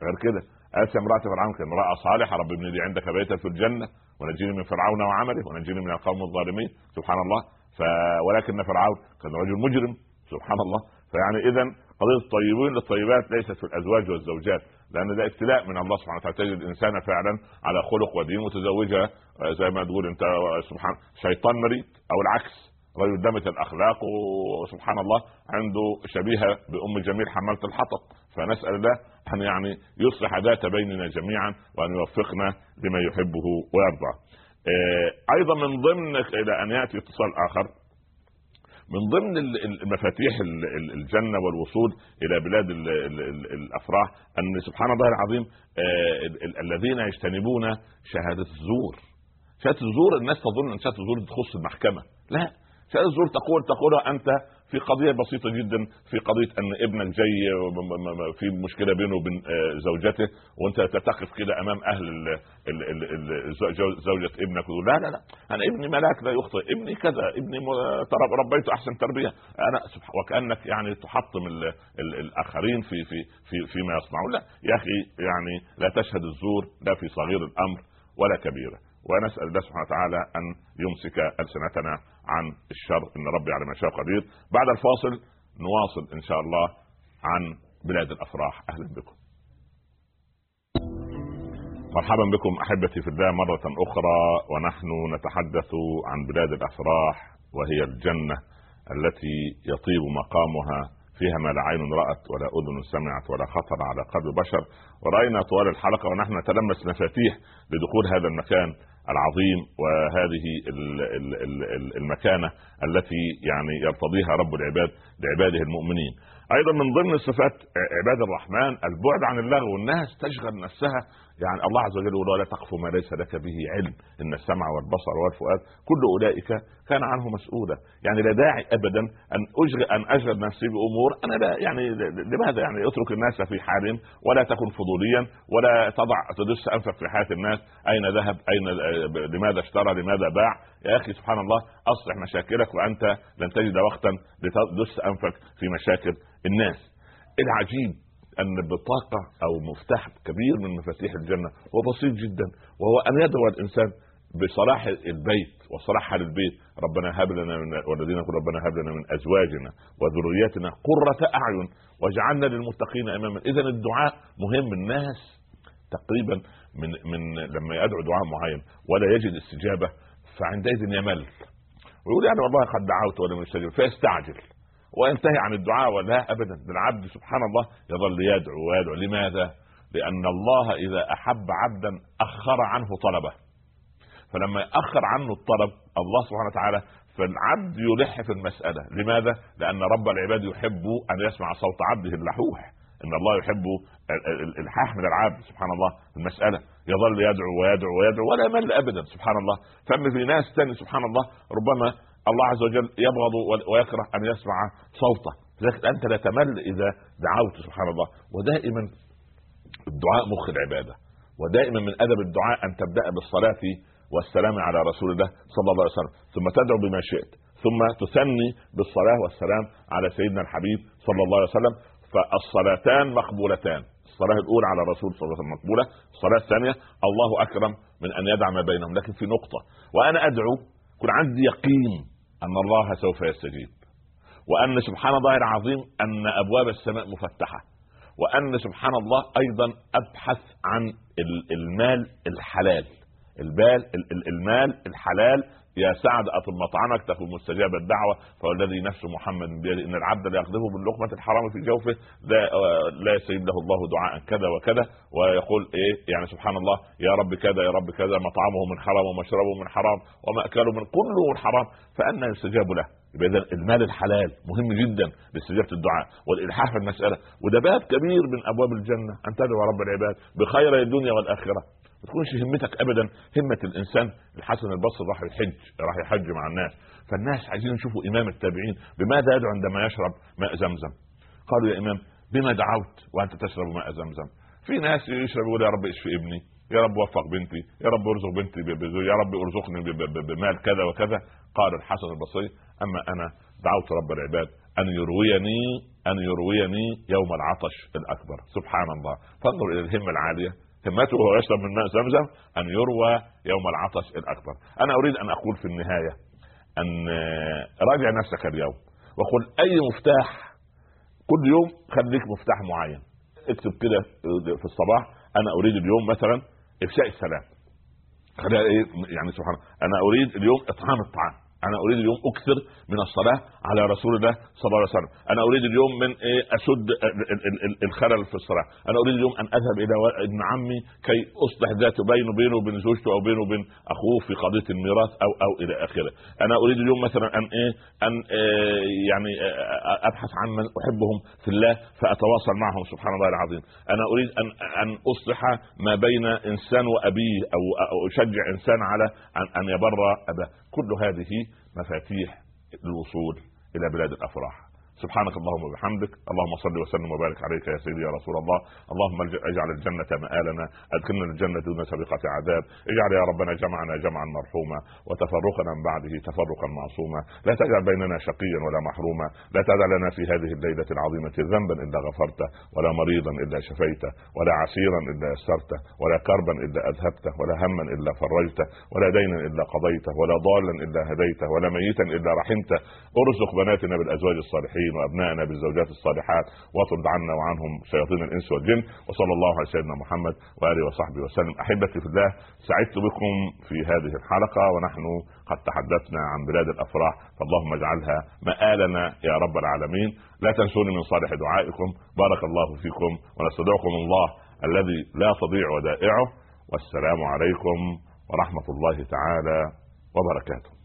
غير كده. آسيا امرأة فرعون كان امرأة صالحة رب ابن لي عندك بيتا في الجنة ونجيني من فرعون وعمله ونجيني من القوم الظالمين. سبحان الله. ف... ولكن فرعون كان رجل مجرم سبحان الله. فيعني اذا قضية الطيبين للطيبات ليست في الأزواج والزوجات لأن ده ابتلاء من الله سبحانه وتعالى. تجد الإنسان فعلا على خلق ودين متزوجها آه، زي ما تقول أنت آه، سبحان شيطان مريض أو العكس. رجل دمت الأخلاق وسبحان الله عنده شبيهة بأم جميل حمالة الحطب. فنسأل الله أن يعني يصلح ذات بيننا جميعا وأن يوفقنا لما يحبه ويرضى. آه، أيضا من ضمن إلى أن يأتي اتصال آخر من ضمن ال- ال- المفاتيح ال- ال- الجنة والوصول إلى بلاد ال- ال- ال- الأفراح أن سبحان الله العظيم آه، ال- ال- الذين يجتنبون شهادة الزور. شهادة الزور الناس تظن إن شهادة الزور تخص المحكمة. لا. شهادة الزور تقول تقولها أنت في قضية بسيطة جدا في قضية أن ابنك جاي في مشكلة بينه وبين آه، زوجته وأنت تقف كده أمام أهل زوجة ابنك وتقول لا لا لا أنا ابني ملاك لا يخطئ ابني كذا ابني ربيته أحسن تربية. أنا وكأنك يعني تحطم ال ال الآخرين في في في فيما يصنعون. لا يا أخي يعني لا تشهد الزور لا في صغير الأمر ولا كبيره ونسأل الله سبحانه وتعالى أن يمسك ألسنتنا عن الشر. إن ربي على ما شاء قدير. بعد الفاصل نواصل إن شاء الله عن بلاد الأفراح. أهلا بكم. مرحبا بكم أحبتي في الله مرة أخرى. ونحن نتحدث عن بلاد الأفراح وهي الجنة التي يطيب مقامها. فيها ما لا عين رأت ولا أذن سمعت ولا خطر على قلب بشر. ورأينا طوال الحلقة ونحن نتلمس مفاتيح لدخول هذا المكان. العظيم وهذه ال- ال- ال- ال- المكانة التي يعني يرتضيها رب العباد لعباده المؤمنين. أيضا من ضمن صفات عباد الرحمن البعد عن اللغو الناس تشغل نفسها يعني الله عز وجل يقول ولا تقف ما ليس لك به علم إن السمع والبصر والفؤاد كل أولئك كان عنه مسؤولا. يعني لا داعي ابدا أن اشغل أن اشغل نفسي بأمور. أنا لا يعني لماذا يعني أترك الناس في حالهم ولا تكن فضوليا ولا تضع تدس انفك في حياة الناس؟ أين ذهب؟ أين لماذا اشترى؟ لماذا باع؟ يا أخي سبحان الله أصلح مشاكلك وأنت لن تجد وقتا لتدس أنفك في مشاكل الناس. العجيب أن بطاقة أو مفتاح كبير من مفاتيح الجنة هو بسيط جدا وهو أن يدعو الإنسان بصلاح البيت وصلاح حال البيت. ربنا هب لنا من والذين يقول ربنا هب لنا من أزواجنا وذرياتنا قرة أعين واجعلنا للمتقين اماما. اذا الدعاء مهم الناس تقريبا من من لما يدعو دعاء معين ولا يجد استجابة فعندئذ يمل. ويقول يعني والله قد دعوت ولم يستجب فيستعجل. وينتهي عن الدعاء ولا أبدا. العبد سبحان الله يظل يدعو ويدعو. لماذا؟ لأن الله إذا أحب عبدا أخر عنه طلبه. فلما يأخر عنه الطلب الله سبحانه وتعالى فالعبد يلح في المسألة. لماذا؟ لأن رب العباد يحب أن يسمع صوت عبده اللحوح. إن الله يحب الالحاح من العبد. سبحان الله المسألة. يظل يدعو ويدعو ويدعو ولا يمل أبدا. سبحان الله. فما في ناس تاني سبحان الله ربما الله عز وجل يبغض ويكره أن يسمع صوته. لذلك أنت لا تمل إذا دعوت سبحان الله. ودائما الدعاء مخ العبادة. ودائما من أدب الدعاء أن تبدأ بالصلاة والسلام على رسول الله صلى الله عليه وسلم. ثم تدعو بما شئت. ثم تثني بالصلاة والسلام على سيدنا الحبيب صلى الله عليه وسلم. فالصلاتان مقبولتان. الصلاة الأولى على رسول صلى الله عليه وسلم مقبولة. الصلاة الثانية الله أكرم من أن يدع ما بينهم. لكن في نقطة. وأنا أدعو يكون عندي يقين أن الله سوف يستجيب. وأن سبحان الله العظيم أن أبواب السماء مفتحة. وأن سبحان الله أيضا أبحث عن المال الحلال. البال المال الحلال يا سعد أطل مطعمك تكن مستجاب الدعوة. فوالذي نفس محمد بيده إن العبد لا يقذفه باللقمه الحرام في جوفه لا لا يستجيب له الله دعاء كذا وكذا. ويقول إيه؟ يعني سبحان الله يا رب كذا يا رب كذا مطعمه من حرام ومشربه من حرام ومأكله من كله من حرام. فأنا يستجاب له. يبقى اذا المال الحلال مهم جدا لاستجابة الدعاء والإلحاح في المسألة. وده باب كبير من أبواب الجنة. أن تدعو رب العباد بخير الدنيا والآخرة. ما تكونش همتك ابدا همة الإنسان الحسن البصري راح يحج راح يحج مع الناس. فالناس عايزين يشوفوا إمام التابعين بماذا يدعو عندما يشرب ماء زمزم. قالوا يا إمام بما دعوت وأنت تشرب ماء زمزم. في ناس يشرب يقول يا رب اشفي ابني يا رب وفق بنتي يا رب ارزق بنتي يا رب ارزقني بمال كذا وكذا. قال الحسن البصري أما أنا دعوت رب العباد أن يرويني أن يرويني يوم العطش الأكبر. سبحان الله. فانظر إلى الهمة العالية. همته وهو يشرب من ماء زمزم أن يروى يوم العطش الأكبر. أنا أريد أن أقول في النهاية أن راجع نفسك اليوم وقل أي مفتاح كل يوم خليك مفتاح معين. اكتب كده في الصباح أنا أريد اليوم مثلا إفشاء السلام. خليها إيه يعني سبحان أنا أريد اليوم إطعام الطعام. أنا أريد اليوم أكثر من الصلاة على رسول الله صلى الله عليه وسلم. أنا أريد اليوم من إيه اسد الخلل في الصلاة. أنا أريد اليوم أن أذهب إلى ابن عمي كي أصلح ذاته بينه وبينه وبين زوجته أو بينه وبين أخوه في قضية الميراث أو أو إلى آخره. أنا أريد اليوم مثلا أن إيه أن إيه يعني أبحث عن من أحبهم في الله فأتواصل معهم. سبحان الله العظيم. أنا أريد أن أن أصلح ما بين إنسان وأبيه أو, أشجع إنسان على أن أن يبر أباه. كل هذه مفاتيح الوصول إلى بلاد الأفراح. سبحانك اللهم وبحمدك اللهم صل وسلم وبارك عليك يا سيدي يا رسول الله. اللهم اجعل الجنة مآلنا ادخلنا الجنة دون سابقة عذاب. اجعل يا ربنا جمعنا جمعا مرحوما وتفرقنا من بعده تفرقا معصوما. لا تجعل بيننا شقيا ولا محروما. لا تدع لنا في هذه الليلة العظيمة ذنبا إلا غفرته ولا مريضا إلا شفيته ولا عسيرا إلا يسرته ولا كربا إلا أذهبته ولا هما إلا فرجته ولا دينا إلا قضيته ولا ضالا إلا هديته ولا ميتا إلا رحمته. ارزق بناتنا بالأزواج الصالحين. الصالحين وابنائنا بالزوجات الصالحات واطرد عنا وعنهم شياطين الإنس والجن. وصلى الله على سيدنا محمد وآله وصحبه وسلم. أحبتي في الله سعدت بكم في هذه الحلقة ونحن قد تحدثنا عن بلاد الأفراح فاللهم اجعلها مآلنا يا رب العالمين. لا تنسوني من صالح دعائكم. بارك الله فيكم ونستودعكم الله الذي لا تضيع ودائعه. والسلام عليكم ورحمة الله تعالى وبركاته.